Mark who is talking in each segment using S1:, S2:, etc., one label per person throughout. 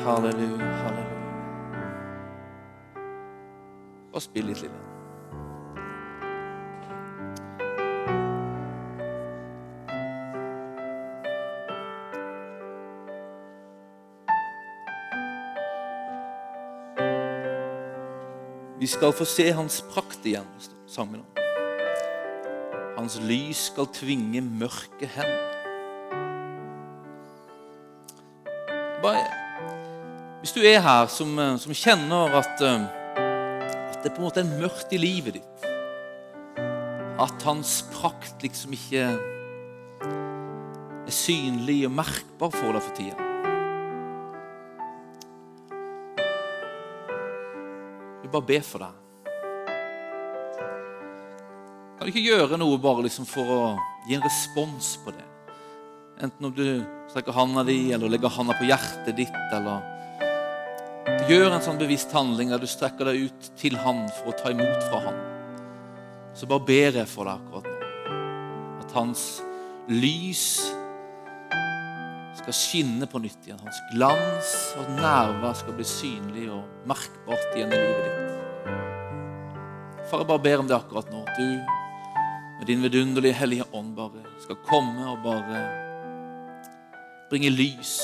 S1: Halleluja, halleluja. Og spill litt, Lille. Vi skal få se hans prakt igjen, sang vi nå. Hans lys skal tvinge mørke hen. Du er her som, eh, som kjenner at, eh, at det på en måte er mørkt i livet ditt, at hans prakt liksom ikke er synlig og merkbar for deg for tida Jeg vil bare be for deg. Kan du ikke gjøre noe bare liksom for å gi en respons på det? Enten om du strekker handa di, eller legger handa på hjertet ditt, eller Gjør en sånn bevisst handling der du strekker deg ut til Han for å ta imot fra Han. Så bare ber jeg for deg akkurat nå at Hans lys skal skinne på nytt igjen. Hans glans og nærvær skal bli synlig og merkbart igjen i livet ditt. Far, jeg bare ber om det akkurat nå. At du med din vidunderlige Hellige Ånd bare skal komme og bare bringe lys.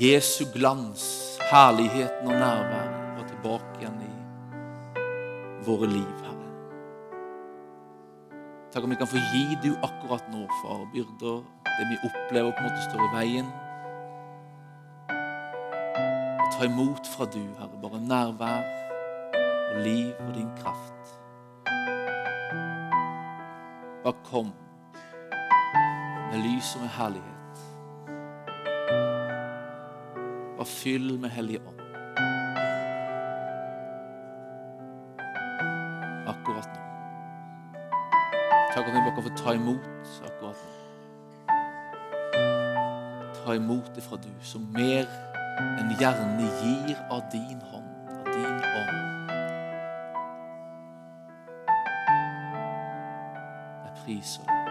S1: Jesu glans, herligheten og nærværet var tilbake igjen i våre liv, Herre. Takk om vi kan få gi du akkurat nå, far, byrder, det vi opplever på en måte står i veien. Og ta imot fra du, Herre, bare nærvær og liv og din kraft. Bare kom med lys og med herlighet. Bare fyll med Hellige Ånd. Akkurat nå. Takk at dere bare kan få ta imot akkurat nå. Ta imot det fra du, som mer enn gjerne gir av din hånd, av din ånd. Jeg priser deg.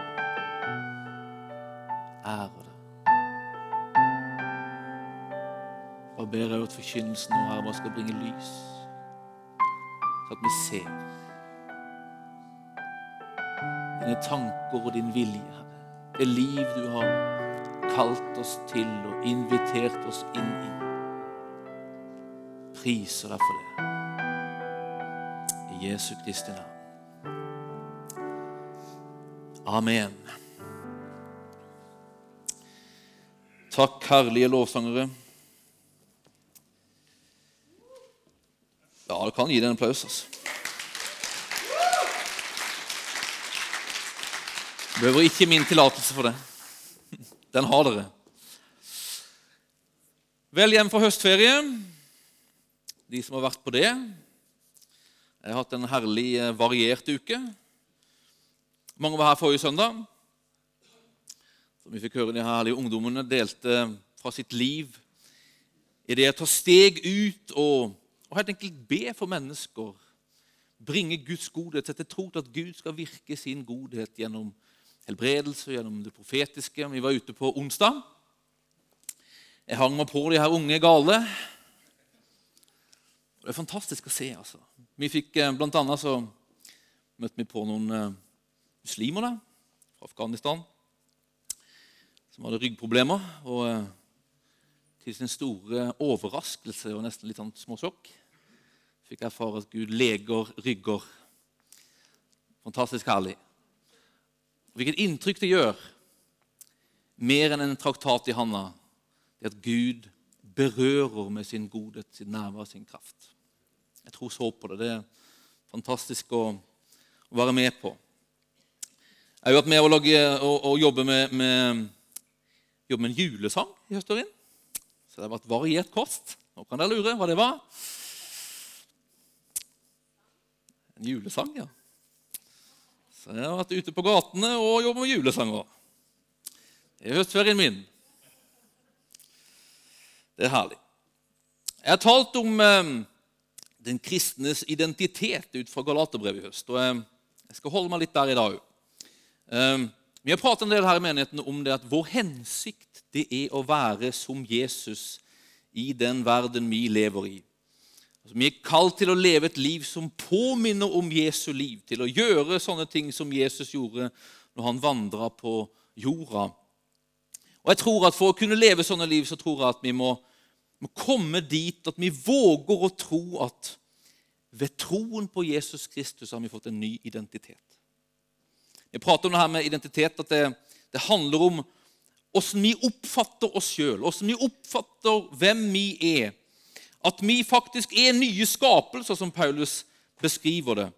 S1: Ber jeg at forkynnelsen nå her bare skal bringe lys, så at vi ser dine tanker og din vilje, Herre. Det liv du har kalt oss til og invitert oss inn i. Priser deg for det. I Jesu Kristi navn. Amen. Takk, herlige lovsangere. Ja, du kan gi deg en applaus. altså. Behøver ikke min tillatelse for det. Den har dere. Vel hjem fra høstferie, de som har vært på det. Jeg har hatt en herlig eh, variert uke. Mange var her forrige søndag. Som vi fikk høre de herlige ungdommene delte fra sitt liv i det å ta steg ut og, og helt enkelt be for mennesker. Bringe Guds godhet, sette tro til at Gud skal virke sin godhet gjennom helbredelse, gjennom det profetiske. Vi var ute på onsdag. Jeg hang meg på de her unge gale. Det er fantastisk å se. altså. Vi fikk, eh, Blant annet så møtte vi på noen eh, muslimer da, fra Afghanistan som hadde ryggproblemer. Og eh, til sin store overraskelse og nesten litt sånn småsjokk fikk erfare at Gud leger rygger. Fantastisk herlig. Hvilket inntrykk det gjør, mer enn en traktat i handa, det at Gud berører med sin godhet, sin nærvær, sin kraft. Jeg tror så på det. Det er fantastisk å, å være med på. Jeg har vært med å, lage, å, å jobbe, med, med, jobbe med en julesang i høstferien. Så det har vært variert kost. Nå kan dere lure hva det var. En julesang, ja. Så jeg har vært ute på gatene og jobbet med julesanger. Det er høstferien min. Det er herlig. Jeg har talt om eh, den kristnes identitet ut fra Galaterbrevet i høst. og eh, Jeg skal holde meg litt der i dag òg. Eh, vi har pratet en del her i menigheten om det at vår hensikt det er å være som Jesus i den verden vi lever i. Altså, vi er kalt til å leve et liv som påminner om Jesu liv, til å gjøre sånne ting som Jesus gjorde når han vandra på jorda. Og jeg tror at For å kunne leve sånne liv så tror jeg at vi må, må komme dit at vi våger å tro at ved troen på Jesus Kristus har vi fått en ny identitet. Vi prater om det her med identitet, at det, det handler om åssen vi oppfatter oss sjøl, åssen vi oppfatter hvem vi er. At vi faktisk er nye skapelser, som Paulus beskriver det.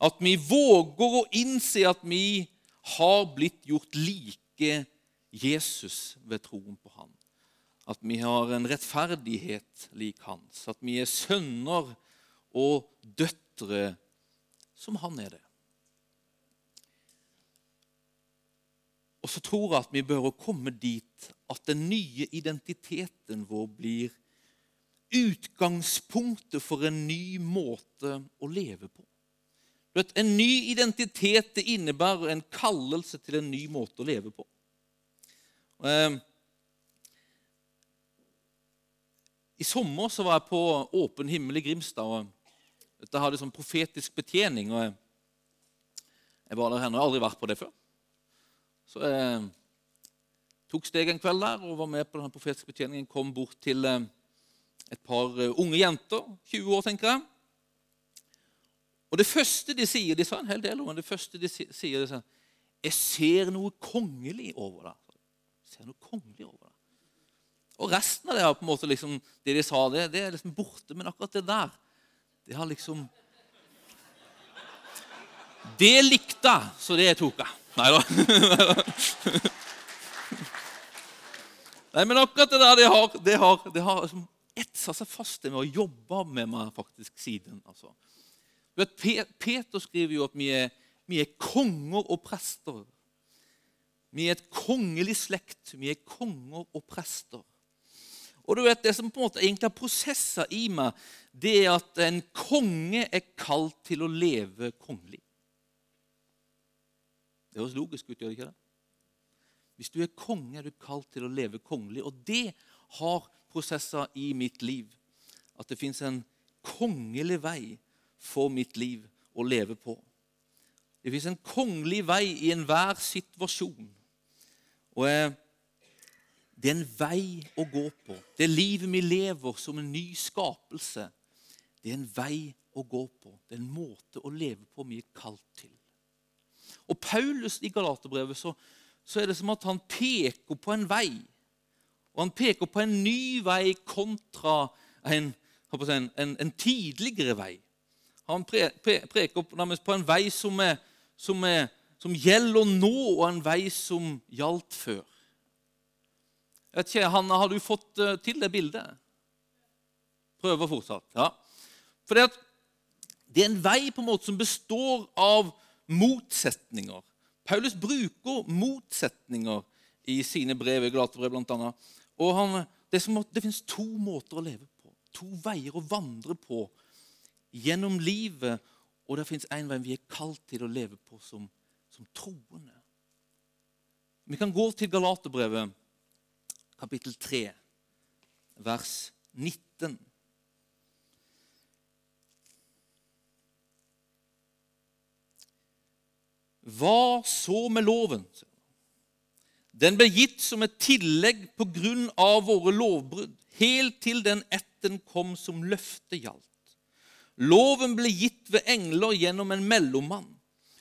S1: At vi våger å innse at vi har blitt gjort like Jesus ved troen på Han. At vi har en rettferdighet lik hans. At vi er sønner og døtre som han er det. Og så tror jeg at vi bør komme dit at den nye identiteten vår blir utgangspunktet for en ny måte å leve på. Vet, en ny identitet det innebærer en kallelse til en ny måte å leve på. Eh, I sommer så var jeg på Åpen himmel i Grimstad. og Dette hadde sånn profetisk betjening. og Jeg, var der her, og jeg har aldri vært på det før. Så jeg tok steg en kveld der og var med på den profetiske betjeningen. Kom bort til eh, et par eh, unge jenter, 20 år, tenker jeg. Og det første de sier De sa en hel del, men det første de sier, de sier Jeg ser noe kongelig over deg. Jeg ser noe kongelig over deg. Og resten av det, på en måte, liksom, det de sa, det, det er liksom borte. Men akkurat det der, det har liksom Det likte jeg, så det tok jeg. Nei da. Nei, men akkurat det der, det har, det har, det har liksom etsa seg fast med å jobbe med meg faktisk siden. altså. Peter skriver jo at vi er, vi er konger og prester. Vi er et kongelig slekt. Vi er konger og prester. Og du vet, Det som på en måte egentlig har prosesser i meg, det er at en konge er kalt til å leve kongelig. Det høres logisk ut, gjør det ikke det? Hvis du er konge, er du kalt til å leve kongelig. Og det har prosesser i mitt liv. At det fins en kongelig vei for mitt liv å leve på. Det fins en kongelig vei i enhver situasjon. Og eh, det er en vei å gå på. Det livet vi lever som en ny skapelse, det er en vei å gå på. Det er en måte å leve på vi er kalt til. Og Paulus i Galaterbrevet så, så er det som at han peker på en vei. Og han peker på en ny vei kontra en, en, en, en tidligere vei. Han pre, pre, på en vei som, er, som, er, som, gjelder nå, og en vei som gjaldt før. Jeg vet ikke, Hanna, Har du fått uh, til det bildet? Prøver fortsatt. ja. For det, det er en vei på en måte som består av motsetninger. Paulus bruker motsetninger i sine brev, i Galaterbrevet bl.a. Og han, det, som, det finnes to måter å leve på, to veier å vandre på gjennom livet. Og det fins én vei vi er kalt til å leve på som, som troende. Vi kan gå til Galaterbrevet, kapittel 3, vers 19. Hva så med loven? Den ble gitt som et tillegg på grunn av våre lovbrudd, helt til den etten kom som løftet gjaldt. Loven ble gitt ved engler gjennom en mellommann.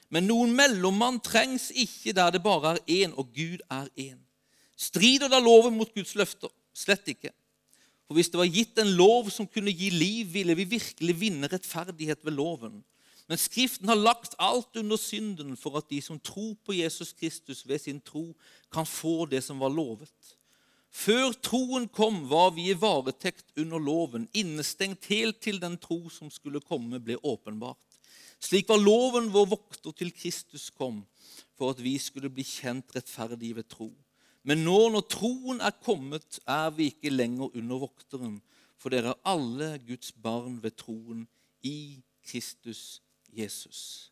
S1: Men noen mellommann trengs ikke der det bare er én, og Gud er én. Strider da loven mot Guds løfter? Slett ikke. For hvis det var gitt en lov som kunne gi liv, ville vi virkelig vinne rettferdighet ved loven. Men Skriften har lagt alt under synden for at de som tror på Jesus Kristus ved sin tro, kan få det som var lovet. Før troen kom, var vi i varetekt under loven, innestengt helt til den tro som skulle komme, ble åpenbart. Slik var loven vår vokter til Kristus kom, for at vi skulle bli kjent rettferdige ved tro. Men nå når troen er kommet, er vi ikke lenger under vokteren, for dere er alle Guds barn ved troen i Kristus Jesus.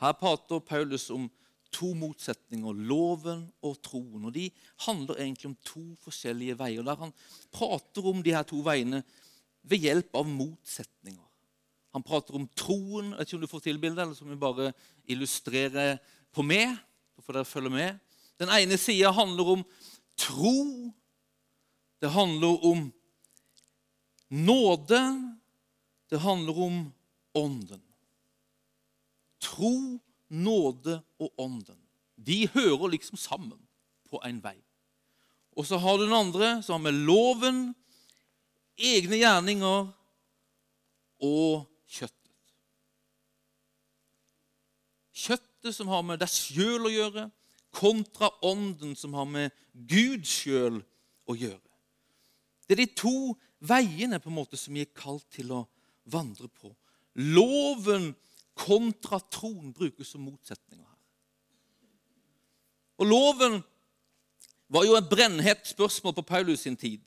S1: Her prater Paulus om to motsetninger, loven og troen. og De handler egentlig om to forskjellige veier. der Han prater om de her to veiene ved hjelp av motsetninger. Han prater om troen. Jeg vet ikke om du får til bildet, eller så vi bare illustrerer på meg. Så får dere følge med. Den ene sida handler om tro. Det handler om nåde. Det handler om ånden. Tro, nåde og ånden. De hører liksom sammen på en vei. Og så har du den andre, som har med loven, egne gjerninger og kjøttet. Kjøttet som har med deg sjøl å gjøre, kontra ånden som har med Gud sjøl å gjøre. Det er de to veiene på en måte som vi er kalt til å vandre på. Loven kontra troen brukes som motsetninger her. Og Loven var jo et brennhett spørsmål på Paulus sin tid.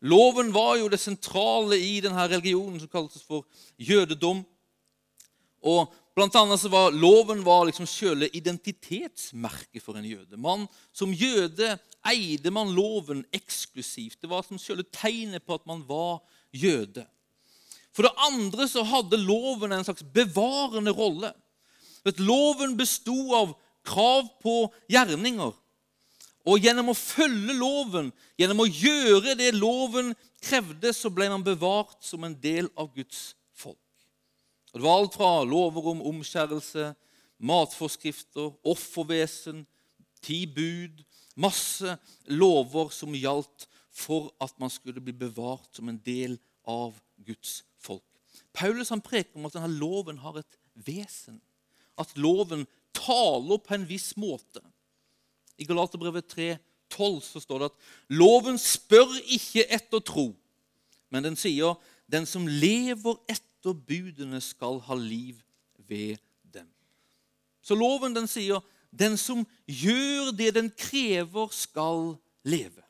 S1: Loven var jo det sentrale i denne religionen som kaltes for jødedom. Og blant annet så var Loven var liksom selve identitetsmerket for en jøde. Man, som jøde eide man loven eksklusivt. Det var som selve tegnet på at man var jøde. For det andre så hadde loven en slags bevarende rolle. Vet, loven besto av krav på gjerninger. Og gjennom å følge loven, gjennom å gjøre det loven krevde, så ble man bevart som en del av Guds folk. Og det var alt fra lover om omskjærelse, matforskrifter, offervesen, ti bud Masse lover som gjaldt for at man skulle bli bevart som en del av Guds folk. Paulus han preker om at denne loven har et vesen. At loven taler på en viss måte. I Galaterbrevet 3,12 så står det at loven spør ikke etter tro, men den sier den som lever etter budene, skal ha liv ved dem. Så loven den sier den som gjør det den krever, skal leve.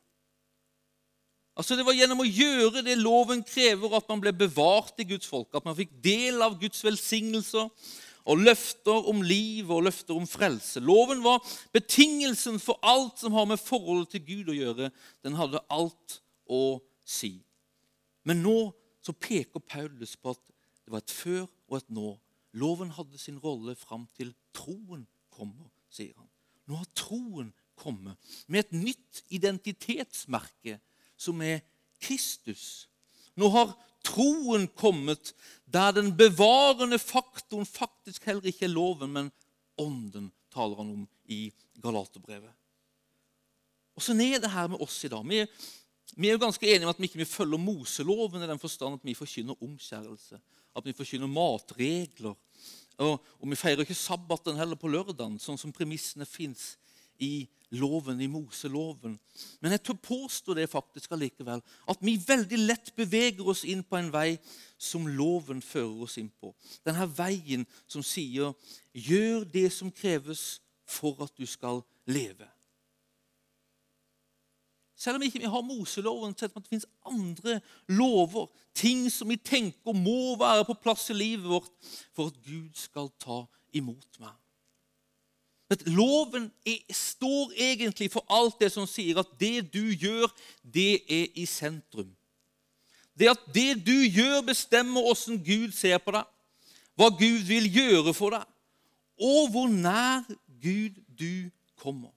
S1: Altså Det var gjennom å gjøre det loven krever, at man ble bevart i Guds folk. At man fikk del av Guds velsignelser og løfter om liv og løfter om frelse. Loven var betingelsen for alt som har med forholdet til Gud å gjøre. Den hadde alt å si. Men nå så peker Paulus på at det var et før og et nå. Loven hadde sin rolle fram til troen kommer, sier han. Nå har troen kommet med et nytt identitetsmerke, som er Kristus. Nå har troen kommet der den bevarende faktoren faktisk heller ikke er loven, men ånden, taler han om i Galaterbrevet. Og så er det her med oss i dag. Vi, vi er jo ganske enige om at vi ikke følger Moseloven i den forstand at vi forkynner omskjærelse, at vi forkynner matregler. Og, og vi feirer ikke sabbaten heller på lørdagen, sånn som premissene fins i loven, i Moseloven. Men jeg tør påstå det faktisk allikevel, at vi veldig lett beveger oss inn på en vei som loven fører oss inn på. Denne veien som sier 'gjør det som kreves for at du skal leve'. Selv om vi ikke har Moseloven, er at det finnes andre lover, ting som vi tenker må være på plass i livet vårt for at Gud skal ta imot meg. At loven er, står egentlig for alt det som sier at det du gjør, det er i sentrum. Det at det du gjør, bestemmer åssen Gud ser på deg, hva Gud vil gjøre for deg, og hvor nær Gud du kommer.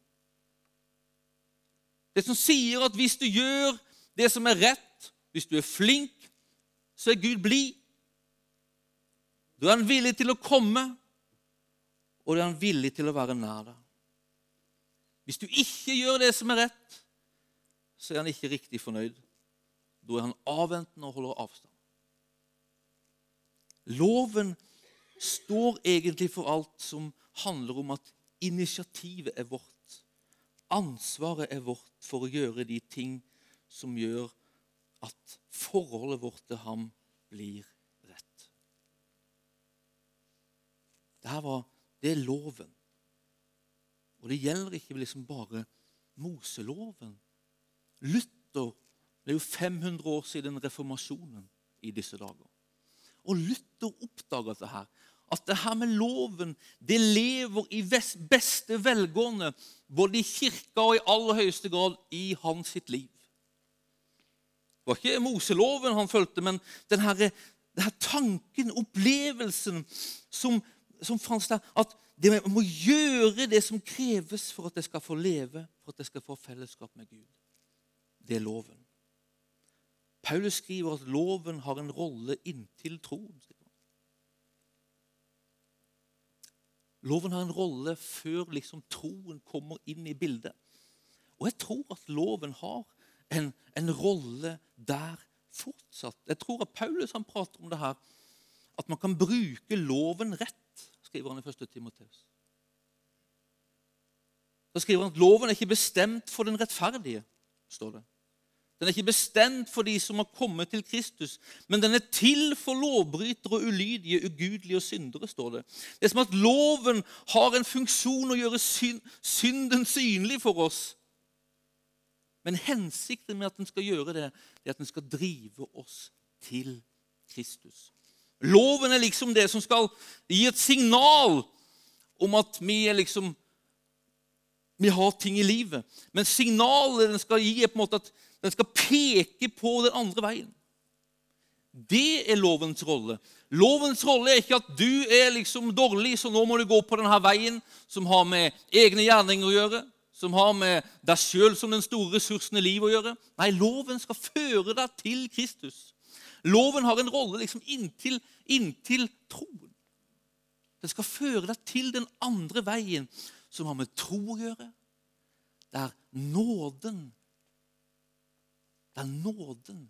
S1: Det som sier at hvis du gjør det som er rett, hvis du er flink, så er Gud blid. Da er han villig til å komme og er han villig til å være nær deg. Hvis du ikke gjør det som er rett, så er han ikke riktig fornøyd. Da er han avventende og holder avstand. Loven står egentlig for alt som handler om at initiativet er vårt. Ansvaret er vårt for å gjøre de ting som gjør at forholdet vårt til ham blir rett. Dette var det er loven. Og det gjelder ikke liksom bare Moseloven. Luther Det er jo 500 år siden reformasjonen i disse dager. Og Luther oppdaga dette her, at det her med loven det lever i beste velgående, både i kirka og i aller høyeste grad i hans sitt liv. Det var ikke Moseloven han fulgte, men denne, denne tanken, opplevelsen, som, som fantes der. At det må gjøre det som kreves for at jeg skal få leve, for at jeg skal få fellesskap med Gud. Det er loven. Paulus skriver at loven har en rolle inntil troen. Loven har en rolle før liksom troen kommer inn i bildet. Og jeg tror at loven har en, en rolle der fortsatt. Jeg tror at Paulus han prater om det her, at man kan bruke loven rett, skriver han i 1. Timoteus. Da skriver han at loven er ikke bestemt for den rettferdige. står det. Den er ikke bestemt for de som har kommet til Kristus, men den er til for lovbrytere og ulydige, ugudelige og syndere, står det. Det er som at loven har en funksjon å gjøre synden synlig for oss. Men hensikten med at den skal gjøre det, er at den skal drive oss til Kristus. Loven er liksom det som skal gi et signal om at vi er liksom vi har ting i livet. Men signalet den skal gi, er på en måte at den skal peke på den andre veien. Det er lovens rolle. Lovens rolle er ikke at du er liksom dårlig, så nå må du gå på denne veien som har med egne gjerninger å gjøre, som har med deg sjøl som den store ressursen i livet å gjøre. Nei, loven skal føre deg til Kristus. Loven har en rolle liksom inntil, inntil troen. Den skal føre deg til den andre veien, som har med tro å gjøre, der nåden der nåden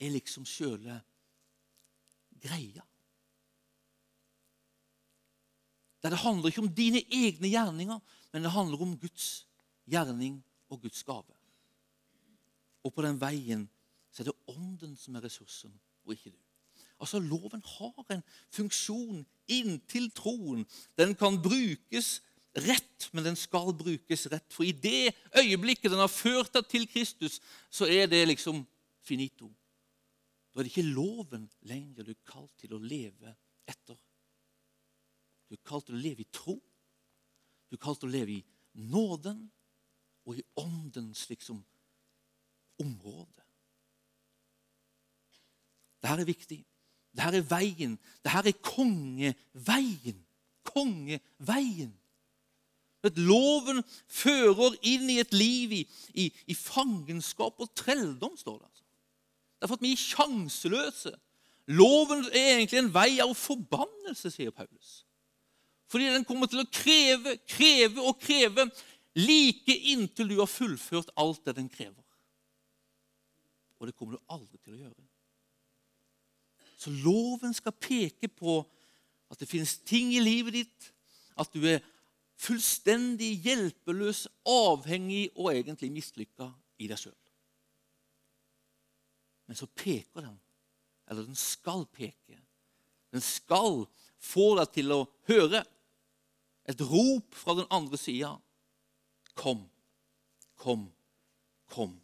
S1: er liksom sjøle greia. Der det handler ikke om dine egne gjerninger, men det handler om Guds gjerning og Guds gave. Og på den veien så er det Ånden som er ressursen, og ikke du. Altså, Loven har en funksjon inntil troen. Den kan brukes rett, men den skal brukes rett. For i det øyeblikket den har ført deg til Kristus, så er det liksom finito. Da er det ikke loven lenger du er kalt til å leve etter. Du er kalt til å leve i tro. Du er kalt til å leve i nåden og i åndens liksom område. Dette er viktig. Dette er veien. Dette er kongeveien. Kongeveien. At loven fører inn i et liv i, i, i fangenskap og trelldom, står det. altså. Det er for at vi er sjanseløse. Loven er egentlig en vei av forbannelse, sier Paulus. Fordi den kommer til å kreve, kreve og kreve like inntil du har fullført alt det den krever. Og det kommer du aldri til å gjøre. Så loven skal peke på at det finnes ting i livet ditt, at du er fullstendig hjelpeløs, avhengig og egentlig mislykka i deg sjøl. Men så peker den, eller den skal peke. Den skal få deg til å høre et rop fra den andre sida. Kom, kom, kom.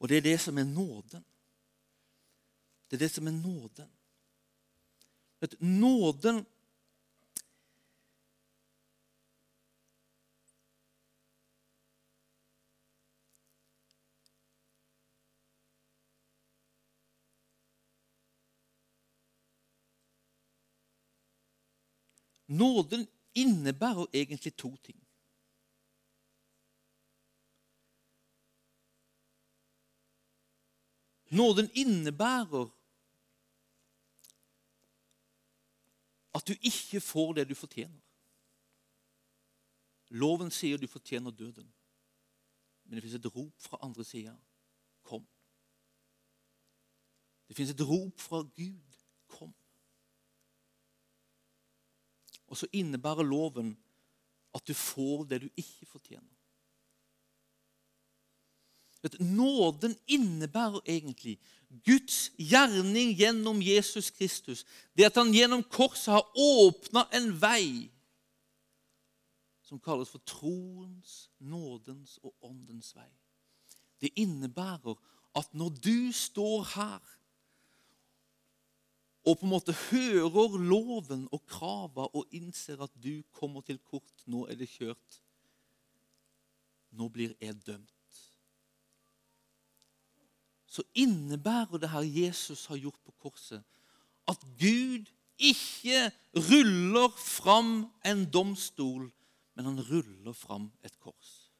S1: Og det er det som er nåden. Det er det som er nåden. Vet, nåden Nåden innebærer egentlig to ting. Nåden innebærer at du ikke får det du fortjener. Loven sier du fortjener døden. Men det fins et rop fra andre sida. Kom. Det fins et rop fra Gud. kom. Og så innebærer loven at du får det du ikke fortjener. Nåden innebærer egentlig Guds gjerning gjennom Jesus Kristus. Det at han gjennom korset har åpna en vei som kalles for troens, nådens og åndens vei. Det innebærer at når du står her og på en måte hører loven og krava og innser at du kommer til kort, nå er det kjørt, nå blir jeg dømt, så innebærer det her Jesus har gjort på korset, at Gud ikke ruller fram en domstol, men han ruller fram et kors.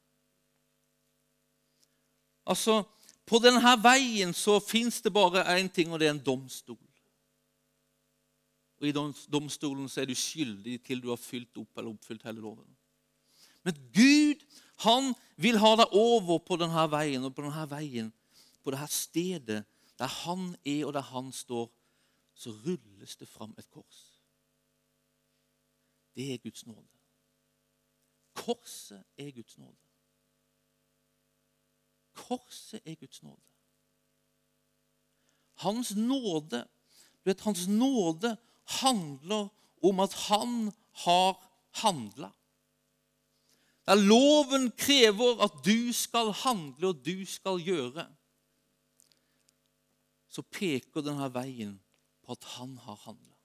S1: Altså, På denne veien så fins det bare én ting, og det er en domstol. Og I domstolen så er du skyldig til du har fylt opp eller oppfylt hele loven. Men Gud han vil ha deg over på denne veien, og på denne veien, på det her stedet der han er og der han står, så rulles det fram et kors. Det er Guds nåde. Korset er Guds nåde. Korset er Guds nåde. Hans nåde, du vet, hans nåde handler om at han har handla. Der loven krever at du skal handle og du skal gjøre, så peker denne veien på at han har handla.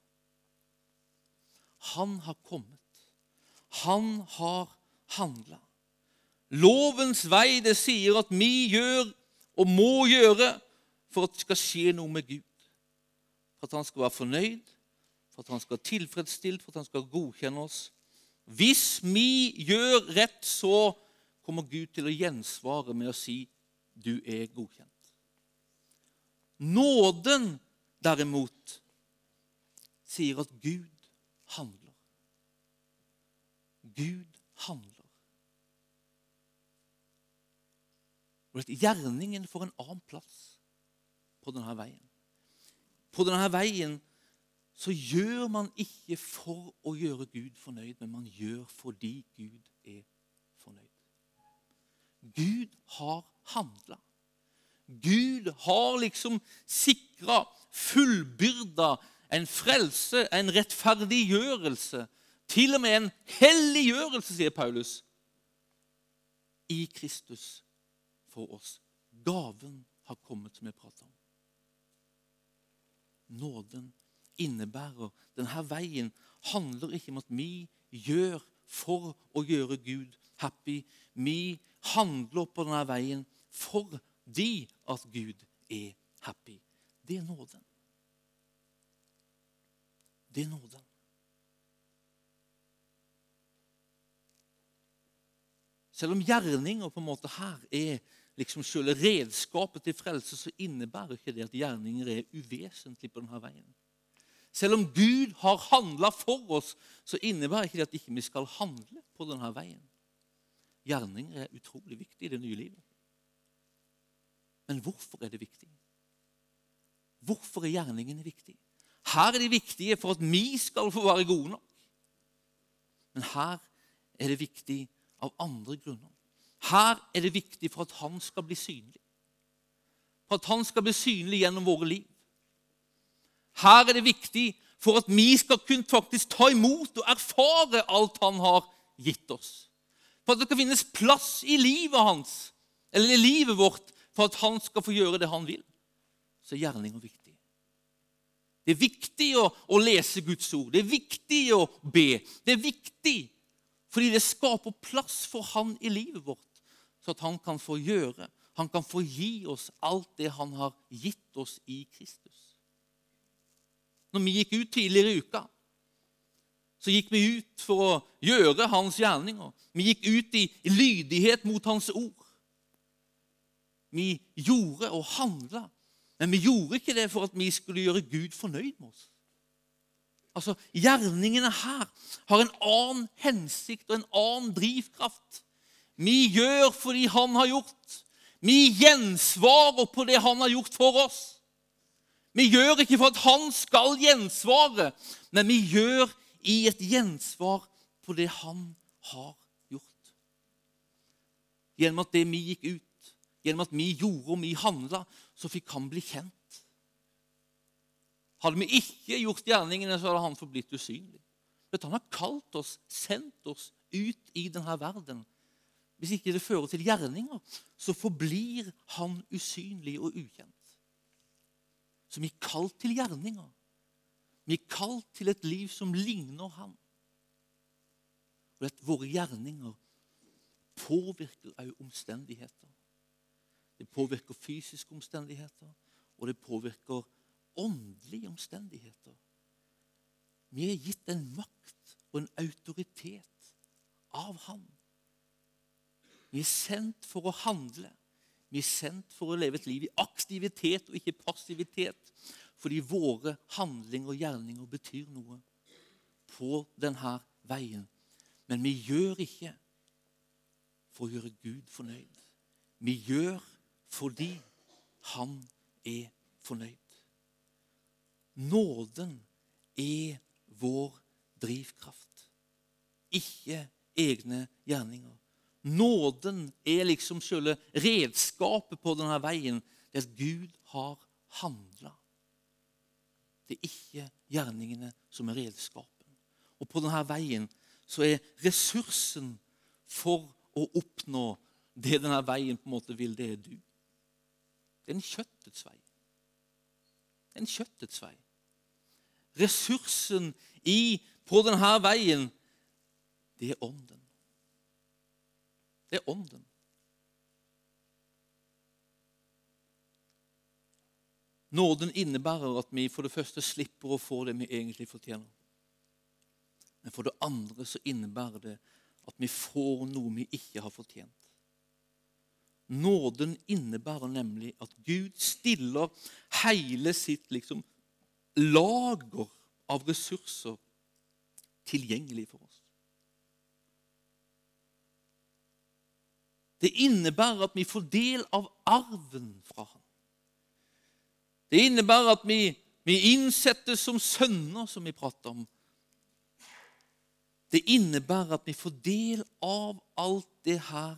S1: Han har kommet. Han har handla. Lovens vei det sier at vi gjør og må gjøre for at det skal skje noe med Gud. For at han skal være fornøyd, for at han skal være tilfredsstilt, for at han skal godkjenne oss. Hvis vi gjør rett, så kommer Gud til å gjensvare med å si 'du er godkjent'. Nåden, derimot, sier at Gud handler. Gud handler. Og at Gjerningen får en annen plass på denne veien. På denne veien så gjør man ikke for å gjøre Gud fornøyd, men man gjør fordi Gud er fornøyd. Gud har handla. Gud har liksom sikra, fullbyrda en frelse, en rettferdiggjørelse. Til og med en helliggjørelse, sier Paulus, i Kristus for oss. Gaven har kommet, som jeg prata om. Nåden innebærer. Denne veien handler ikke om at vi gjør for å gjøre Gud happy. Vi handler på denne veien fordi at Gud er happy. Det er nåden. Det er nåden. Selv om gjerninger på en måte her er liksom selve redskapet til frelse, så innebærer ikke det at gjerninger er uvesentlig på denne veien. Selv om Gud har handla for oss, så innebærer ikke det at ikke vi ikke skal handle på denne veien. Gjerninger er utrolig viktig i det nye livet. Men hvorfor er det viktig? Hvorfor er gjerningene viktige? Her er de viktige for at vi skal få være gode nok. Men her er det viktig av andre grunner. Her er det viktig for at han skal bli synlig. For at han skal bli synlig gjennom våre liv. Her er det viktig for at vi skal kunne faktisk ta imot og erfare alt han har gitt oss. For at det skal finnes plass i livet hans, eller i livet vårt for at han skal få gjøre det han vil. Så er gjerninger viktig. Det er viktig å, å, lese Guds ord. Det er viktig å be. Det er viktig fordi det skaper plass for han i livet vårt, så at han kan få gjøre, han kan få gi oss alt det han har gitt oss i Kristus når vi gikk ut tidligere i uka, så gikk vi ut for å gjøre hans gjerninger. Vi gikk ut i lydighet mot hans ord. Vi gjorde og handla, men vi gjorde ikke det for at vi skulle gjøre Gud fornøyd med oss. Altså, Gjerningene her har en annen hensikt og en annen drivkraft. Vi gjør fordi han har gjort. Vi gjensvarer på det han har gjort for oss. Vi gjør ikke for at han skal gjensvare, men vi gjør i et gjensvar på det han har gjort. Gjennom at det vi gikk ut, gjennom at vi gjorde og vi handla, så fikk han bli kjent. Hadde vi ikke gjort gjerningene, så hadde han forblitt usynlig. Vet, han har kalt oss, sendt oss ut i denne verden. Hvis ikke det fører til gjerninger, så forblir han usynlig og ukjent Så vi er kalt til gjerninger. Vi er kalt til et liv som ligner Han. Og at våre gjerninger påvirker også omstendigheter. Det påvirker fysiske omstendigheter, og det påvirker åndelige omstendigheter. Vi er gitt en makt og en autoritet av Han. Vi er sendt for å handle. Vi er sendt for å leve et liv i aktivitet og ikke passivitet. Fordi våre handlinger og gjerninger betyr noe på denne veien. Men vi gjør ikke for å gjøre Gud fornøyd. Vi gjør fordi han er fornøyd. Nåden er vår drivkraft, ikke egne gjerninger. Nåden er liksom selve redskapet på denne veien. Det at Gud har handla. Det er ikke gjerningene som er redskapen. Og på denne veien så er ressursen for å oppnå det denne veien på en måte vil, det er du. Det er en kjøttets vei. En kjøttets vei. Ressursen i, på denne veien, det er ånden. Det er ånden. Nåden innebærer at vi for det første slipper å få det vi egentlig fortjener. Men for det andre så innebærer det at vi får noe vi ikke har fortjent. Nåden innebærer nemlig at Gud stiller hele sitt liksom, lager av ressurser tilgjengelig for oss. Det innebærer at vi får del av arven fra ham. Det innebærer at vi, vi innsettes som sønner, som vi prater om. Det innebærer at vi får del av alt det her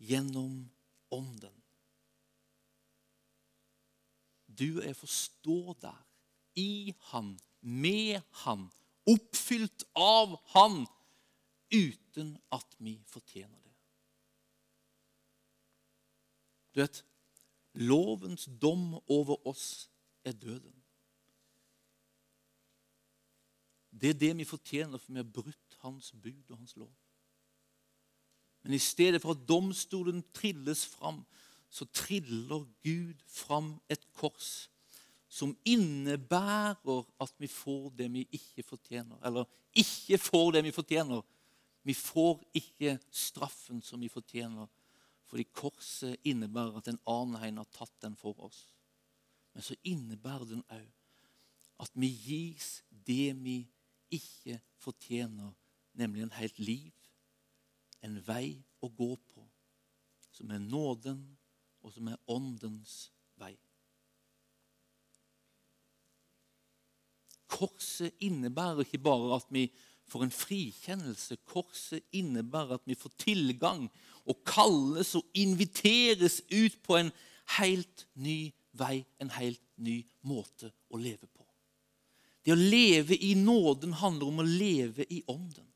S1: gjennom Ånden. Du jeg får stå der, i Han, med Han, oppfylt av Han, uten at vi fortjener det. Du vet, lovens dom over oss er døden. Det er det vi fortjener, for vi har brutt hans bud og hans lov. Men i stedet for at domstolen trilles fram, så triller Gud fram et kors som innebærer at vi får det vi ikke fortjener. Eller ikke får det vi fortjener. Vi får ikke straffen som vi fortjener fordi korset innebærer at en annen hein har tatt den for oss. Men så innebærer den òg at vi gis det vi ikke fortjener, nemlig en helt liv, en vei å gå på, som er nåden, og som er åndens vei. Korset innebærer ikke bare at vi får en frikjennelse. Korset innebærer at vi får tilgang og kalles og inviteres ut på en helt ny vei, en helt ny måte å leve på. Det å leve i nåden handler om å leve i ånden.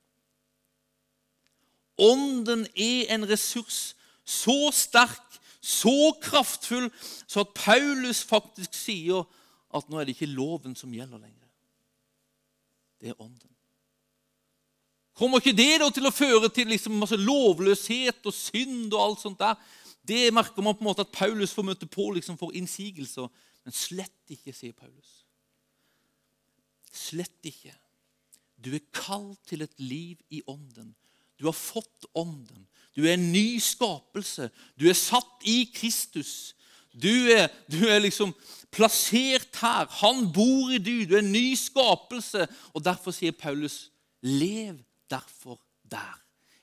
S1: Ånden er en ressurs så sterk, så kraftfull, så at Paulus faktisk sier at nå er det ikke loven som gjelder lenger. Det er ånden. Kommer ikke det da til å føre til liksom masse lovløshet og synd og alt sånt der? Det merker man på en måte at Paulus får møte på liksom for innsigelser. Men slett ikke, sier Paulus. Slett ikke. Du er kalt til et liv i ånden. Du har fått ånden. Du er en ny skapelse. Du er satt i Kristus. Du er, du er liksom plassert her. Han bor i du. Du er en ny skapelse. Og derfor sier Paulus, lev derfor der.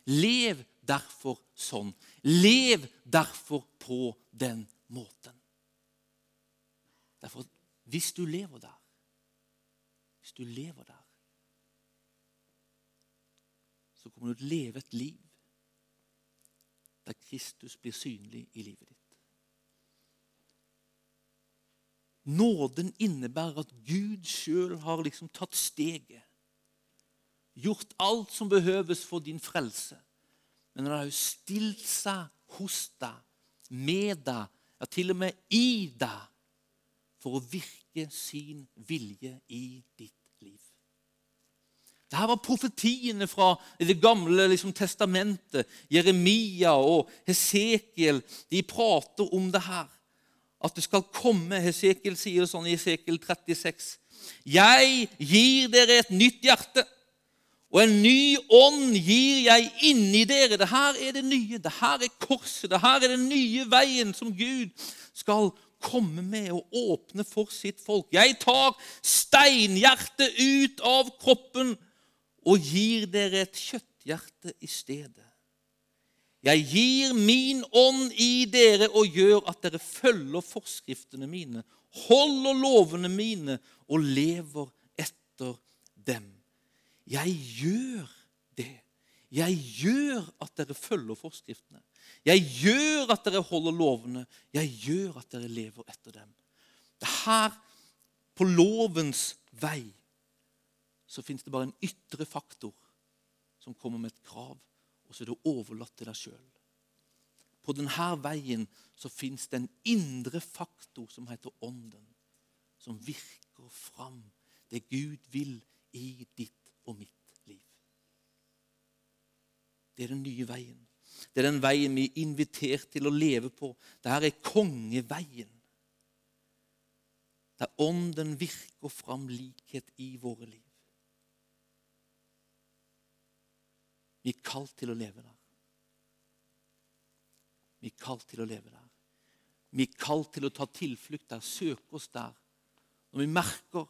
S1: Lev derfor sånn. Lev derfor på den måten. Derfor, hvis du lever der Hvis du lever der, så kommer du til å leve et liv der Kristus blir synlig i livet ditt. Nåden innebærer at Gud sjøl har liksom tatt steget gjort alt som behøves for din frelse. Men han har jo stilt seg hos deg, med deg, ja, til og med i deg, for å virke sin vilje i ditt. Dette var profetiene fra Det gamle liksom, testamentet. Jeremia og Hesekiel de prater om det her. At det skal komme Hesekiel sier sånn i Hesekiel 36. Jeg gir dere et nytt hjerte, og en ny ånd gir jeg inni dere. Det her er det nye. Det her er korset. Det her er den nye veien som Gud skal komme med og åpne for sitt folk. Jeg tar steinhjertet ut av kroppen og gir dere et kjøtthjerte i stedet. Jeg gir min ånd i dere og gjør at dere følger forskriftene mine, holder lovene mine og lever etter dem. Jeg gjør det. Jeg gjør at dere følger forskriftene. Jeg gjør at dere holder lovene. Jeg gjør at dere lever etter dem. Det her, på lovens vei, så fins det bare en ytre faktor som kommer med et krav, og så er du overlatt til deg sjøl. På denne veien så fins det en indre faktor som heter Ånden, som virker fram det Gud vil i ditt og mitt liv. Det er den nye veien. Det er den veien vi er invitert til å leve på. Dette er kongeveien. Der Ånden virker fram likhet i våre liv. Vi er kalt til å leve der. Vi er kalt til å leve der. Vi er kalt til å ta tilflukt der, søke oss der. Når vi merker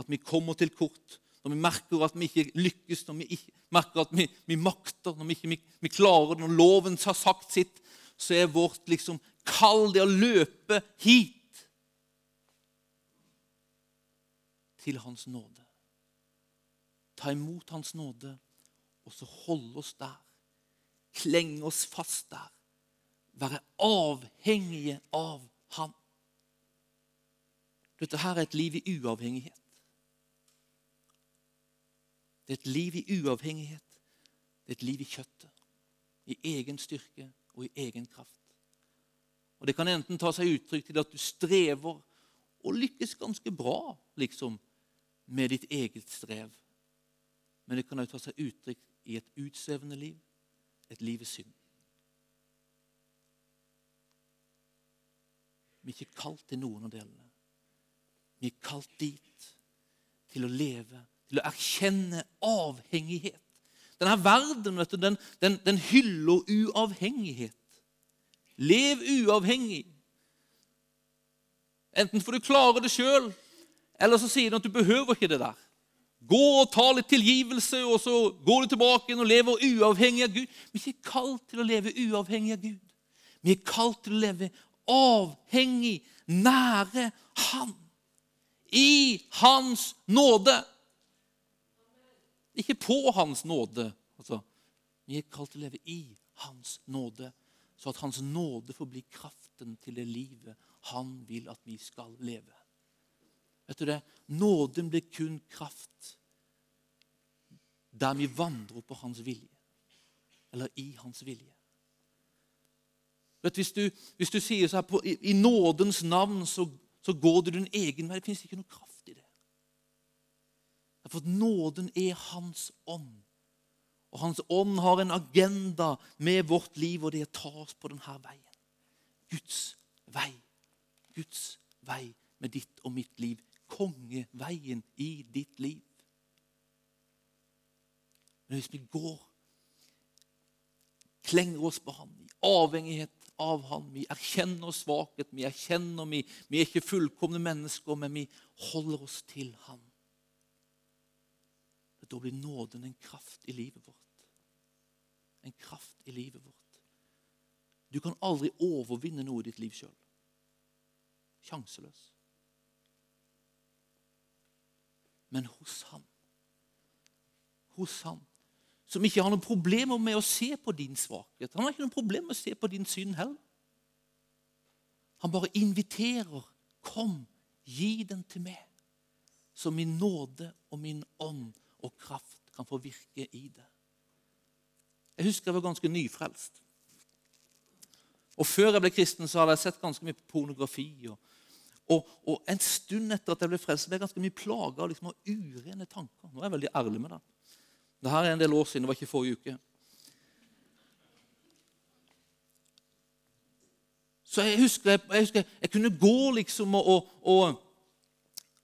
S1: at vi kommer til kort, når vi merker at vi ikke lykkes, når vi ikke, merker at vi, vi makter, når vi ikke vi, klarer det, når loven har sagt sitt, så er vårt liksom kall det å løpe hit til Hans nåde. Ta imot Hans nåde og så holde oss der. Klenge oss fast der. Være avhengige av Han. Dette her er et liv i uavhengighet. Det er et liv i uavhengighet. Det er et liv i kjøttet. I egen styrke og i egen kraft. Og Det kan enten ta seg uttrykk til at du strever og lykkes ganske bra liksom, med ditt eget strev. Men det kan også ta seg uttrykk i et utsvevende liv, et liv i synd. Vi er ikke kalt til noen av delene. Vi er kalt dit til å leve, til å erkjenne avhengighet. Denne verden du, den, den, den hyller uavhengighet. Lev uavhengig. Enten får du klare det sjøl, eller så sier den at du behøver ikke det der. Gå og ta litt tilgivelse, og så går du tilbake og lever uavhengig av Gud. Vi er ikke kalt til å leve uavhengig av Gud. Vi er kalt til å leve avhengig, nære Han. I Hans nåde. Ikke på Hans nåde. Altså, vi er kalt til å leve i Hans nåde, så at Hans nåde får bli kraften til det livet Han vil at vi skal leve. Vet du det? Nåden blir kun kraft der vi vandrer på hans vilje. Eller i hans vilje. Vet, hvis, du, hvis du sier så her på, i, i, nådens navn så, så går du din egen vei. Det fins ikke noe kraft i det. For nåden er hans ånd. Og hans ånd har en agenda med vårt liv, og det er å ta oss på denne veien. Guds vei. Guds vei med ditt og mitt liv kongeveien i ditt liv. Men hvis vi går, klenger oss på Han i avhengighet av Han, vi erkjenner svakhet, vi erkjenner vi, vi er ikke fullkomne mennesker, men vi holder oss til Han. Da blir nåden en kraft i livet vårt. En kraft i livet vårt. Du kan aldri overvinne noe i ditt liv sjøl. Sjanseløs. Men hos Han. Hos Han. Som ikke har noen problemer med å se på din svakhet. Han har ikke noen problemer med å se på din synd heller. Han bare inviterer. Kom, gi den til meg, så min nåde og min ånd og kraft kan få virke i det. Jeg husker jeg var ganske nyfrelst. Og Før jeg ble kristen, så hadde jeg sett ganske mye på pornografi. og Og, og, en stund etter at jeg ble frelst, ble jeg ganske mye plaga liksom, av urene tanker. Nå er jeg veldig ærlig med det. Dette er en del år siden, det var ikke forrige uke. Så jeg husker jeg, husker, jeg kunne gå liksom og, og,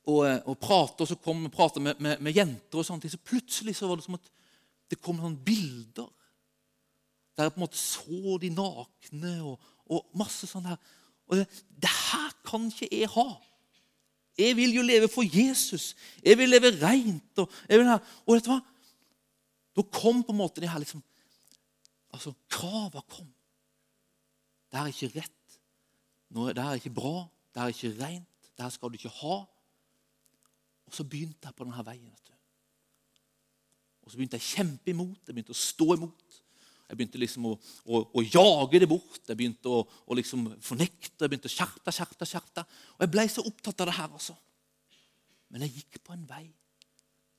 S1: og, prate, og så kom jeg prate med, med, med, jenter, og sånne ting, så plutselig så var det som at det kom noen bilder der jeg på en måte så de nakne og, og masse sånn her. Og det, det, her kan ikke jeg ha. Jeg vil jo leve for Jesus. Jeg vil leve rent. Og, vil ha, og vet du hva? Da kom på en måte det her liksom Altså, krava kom. Det er ikke rett. Det er ikke bra. Det er ikke rent. Det her skal du ikke ha. Og så begynte jeg på denne veien. vet du. Og så begynte jeg å kjempe imot. Jeg begynte å stå imot. Jeg begynte liksom å, å, å jage det bort. Jeg begynte å, å liksom fornekte. Jeg begynte å skjerte, skjerte, skjerte. Og jeg ble så opptatt av det her. altså. Men jeg gikk på en vei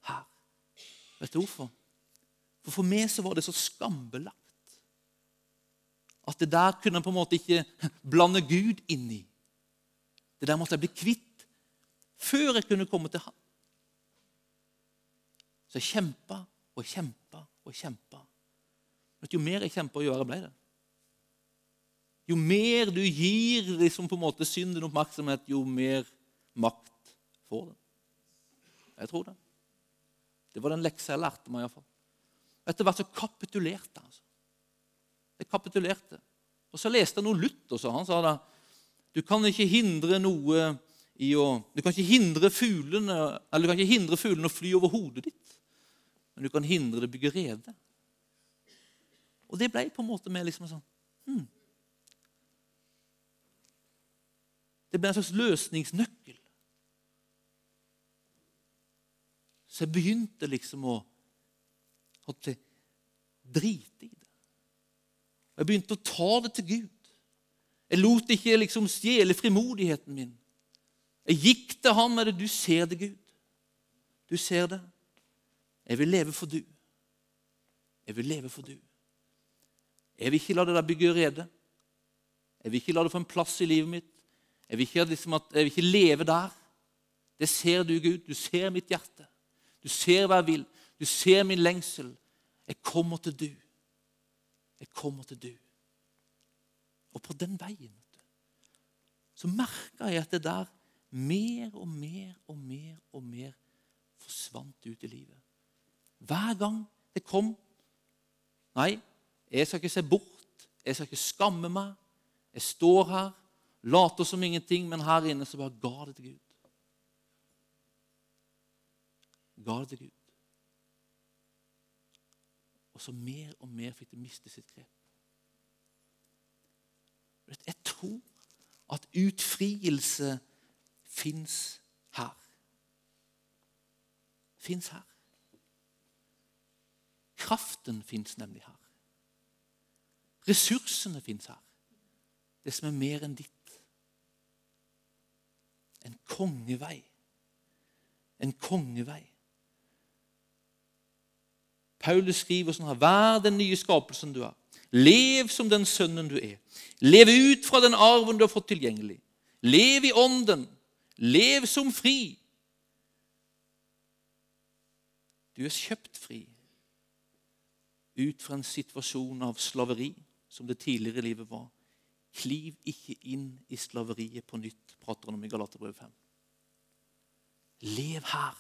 S1: her. Vet du hvorfor? For For meg så var det så skambelagt at det der kunne jeg på en måte ikke blande Gud inn i. Det der måtte jeg bli kvitt før jeg kunne komme til Han. Så jeg kjempa og kjempa og kjempa. Men jo mer jeg kjemper, jo verre ble det. Jo mer du gir liksom på en måte synden oppmerksomhet, jo mer makt får den. Jeg tror det. Det var den leksa jeg lærte meg. I hvert fall. Etter hvert så kapitulerte jeg. Altså. Jeg kapitulerte. Og så leste jeg noe Luther, så han sa da du kan ikke hindre noe i å Du kan ikke hindre fuglene eller du kan ikke hindre fuglene å fly over hodet ditt, men du kan hindre det bygge rede. Og det ble på en måte med liksom sånn hmm. Det ble en slags løsningsnøkkel. Så jeg begynte liksom å, å drite i det. Jeg begynte å ta det til Gud. Jeg lot ikke liksom stjele frimodigheten min. Jeg gikk til ham med det. 'Du ser det, Gud. Du ser det. Jeg vil leve for du. Jeg vil leve for du.' Jeg vil ikke la det der bygge rede. Jeg vil ikke la det få en plass i livet mitt. Jeg vil ikke, liksom at, jeg vil ikke leve der. Det ser du, Gud. Du ser mitt hjerte. Du ser hva jeg vil. Du ser min lengsel. Jeg kommer til du. Jeg kommer til du. Og på den veien så merka jeg at det der mer og mer og mer og mer forsvant ut i livet. Hver gang det kom Nei, jeg skal ikke se bort. Jeg skal ikke skamme meg. Jeg står her, later som ingenting, men her inne så bare ga det til Gud. Ga det til Gud. Og så mer og mer fikk det miste sitt grep. Jeg tror at utfrielse fins her. Fins her. Kraften fins nemlig her. Ressursene fins her. Det som er mer enn ditt. En kongevei. En kongevei. Paulus skriver sånn her Vær den nye skapelsen du er. Lev som den sønnen du er. Lev ut fra den arven du har fått tilgjengelig. Lev i ånden. Lev som fri. Du er kjøpt fri ut fra en situasjon av slaveri som det tidligere i livet var. Kliv ikke inn i slaveriet på nytt, prater han om i Galaterbrevet 5. Lev her.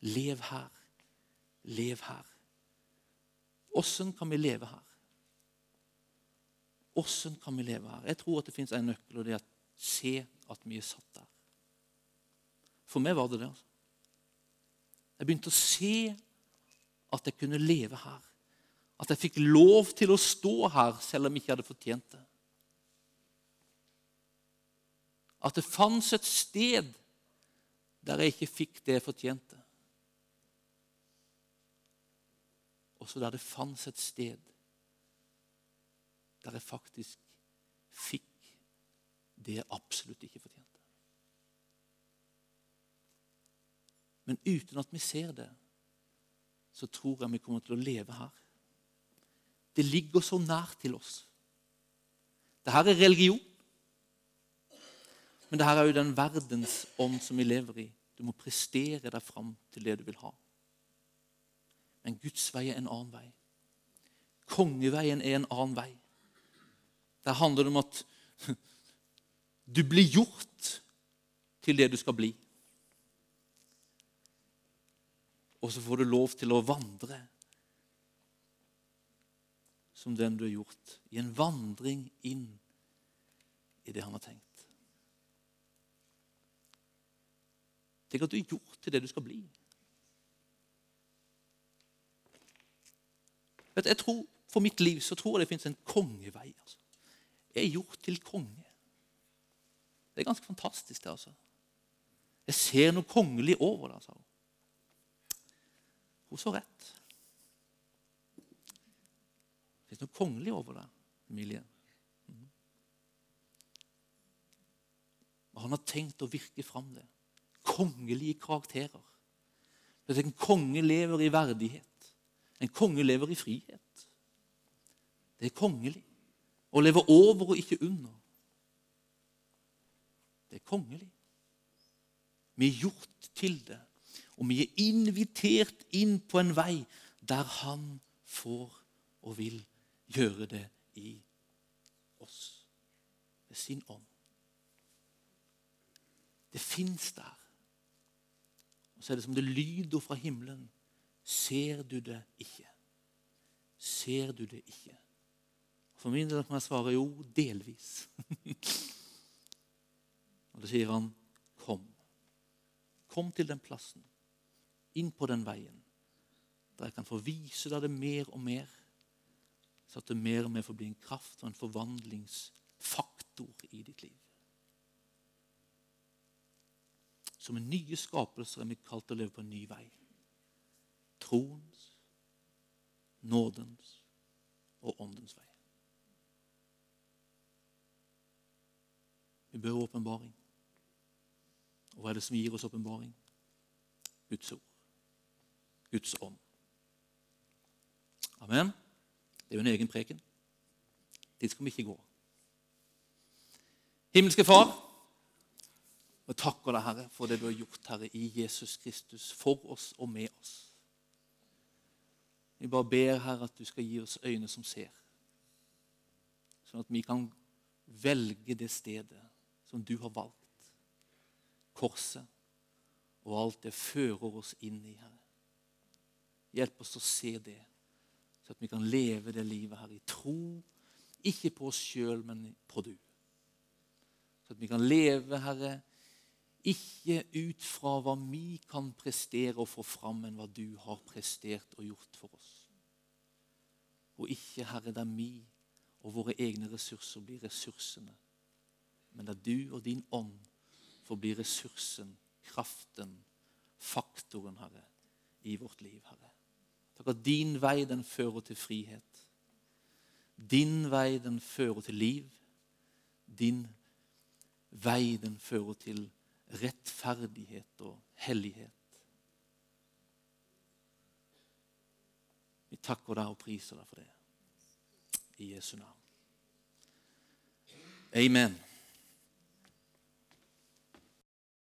S1: Lev her. Lev her. Åssen kan vi leve her? Åssen kan vi leve her? Jeg tror at det fins en nøkkel, og det er å se at vi er satt der. For meg var det det. altså. Jeg begynte å se at jeg kunne leve her. At jeg fikk lov til å stå her selv om jeg ikke hadde fortjent det. At det fantes et sted der jeg ikke fikk det jeg fortjente. Også der det fantes et sted der jeg faktisk fikk det jeg absolutt ikke fortjente. Men uten at vi ser det, så tror jeg vi kommer til å leve her. Det ligger så nært til oss. Dette er religion. Men det her er jo den verdensånd som vi lever i. Du må prestere deg fram til det du vil ha. Men Guds vei er en annen vei. Kongeveien er en annen vei. Der handler det om at du blir gjort til det du skal bli. Og så får du lov til å vandre som den du har gjort, i en vandring inn i det han har tenkt. Tenk at du er gjort til det du skal bli. Vet, Jeg tror, For mitt liv så tror jeg det fins en kongevei. Altså. Jeg er gjort til konge. Det er ganske fantastisk. det altså. Jeg ser noe kongelig over det. altså. Hun så rett. Det fins noe kongelig over det, Emilie. Og han har tenkt å virke fram det. Kongelige karakterer. En konge lever i verdighet. En konge lever i frihet. Det er kongelig. Å leve over og ikke under. Det er kongelig. Vi er gjort til det. Og vi er invitert inn på en vei der han får og vil gjøre det i oss. Ved sin ånd. Det fins der. Og så er det som det lyder fra himmelen. Ser du det ikke? Ser du det ikke? For min del kan jeg svare jo, delvis. og da sier han, kom. Kom til den plassen, inn på den veien, der jeg kan få vise deg det mer og mer, så at det mer og mer får bli en kraft og en forvandlingsfaktor i ditt liv. Som en nye skapelser er vi kalt til å leve på en ny vei. Troens, nådens og åndens vei. Vi bør åpenbaring. Og hva er det som gir oss åpenbaring? Guds ord. Guds ånd. Amen. Det er jo en egen preken. Dit skal vi ikke gå. Himmelske Far, vi takker deg, Herre, for det du har gjort, Herre, i Jesus Kristus, for oss og med oss. Vi bare ber, Herre, at du skal gi oss øyne som ser, sånn at vi kan velge det stedet som du har valgt korset og alt det fører oss inn i, Herre. Hjelp oss å se det, så at vi kan leve det livet her i tro. Ikke på oss sjøl, men på du. Så at vi kan leve, Herre, ikke ut fra hva vi kan prestere og få fram, men hva du har prestert og gjort for oss. Og ikke, Herre, der vi og våre egne ressurser blir ressursene, men der du og din ånd får bli ressursen, kraften, faktoren, Herre, i vårt liv, Herre. Takk at din vei, den fører til frihet. Din vei, den fører til liv. Din vei, den fører til rettferdighet og hellighet. Vi takker deg og priser deg for det. I Jesu navn. Amen.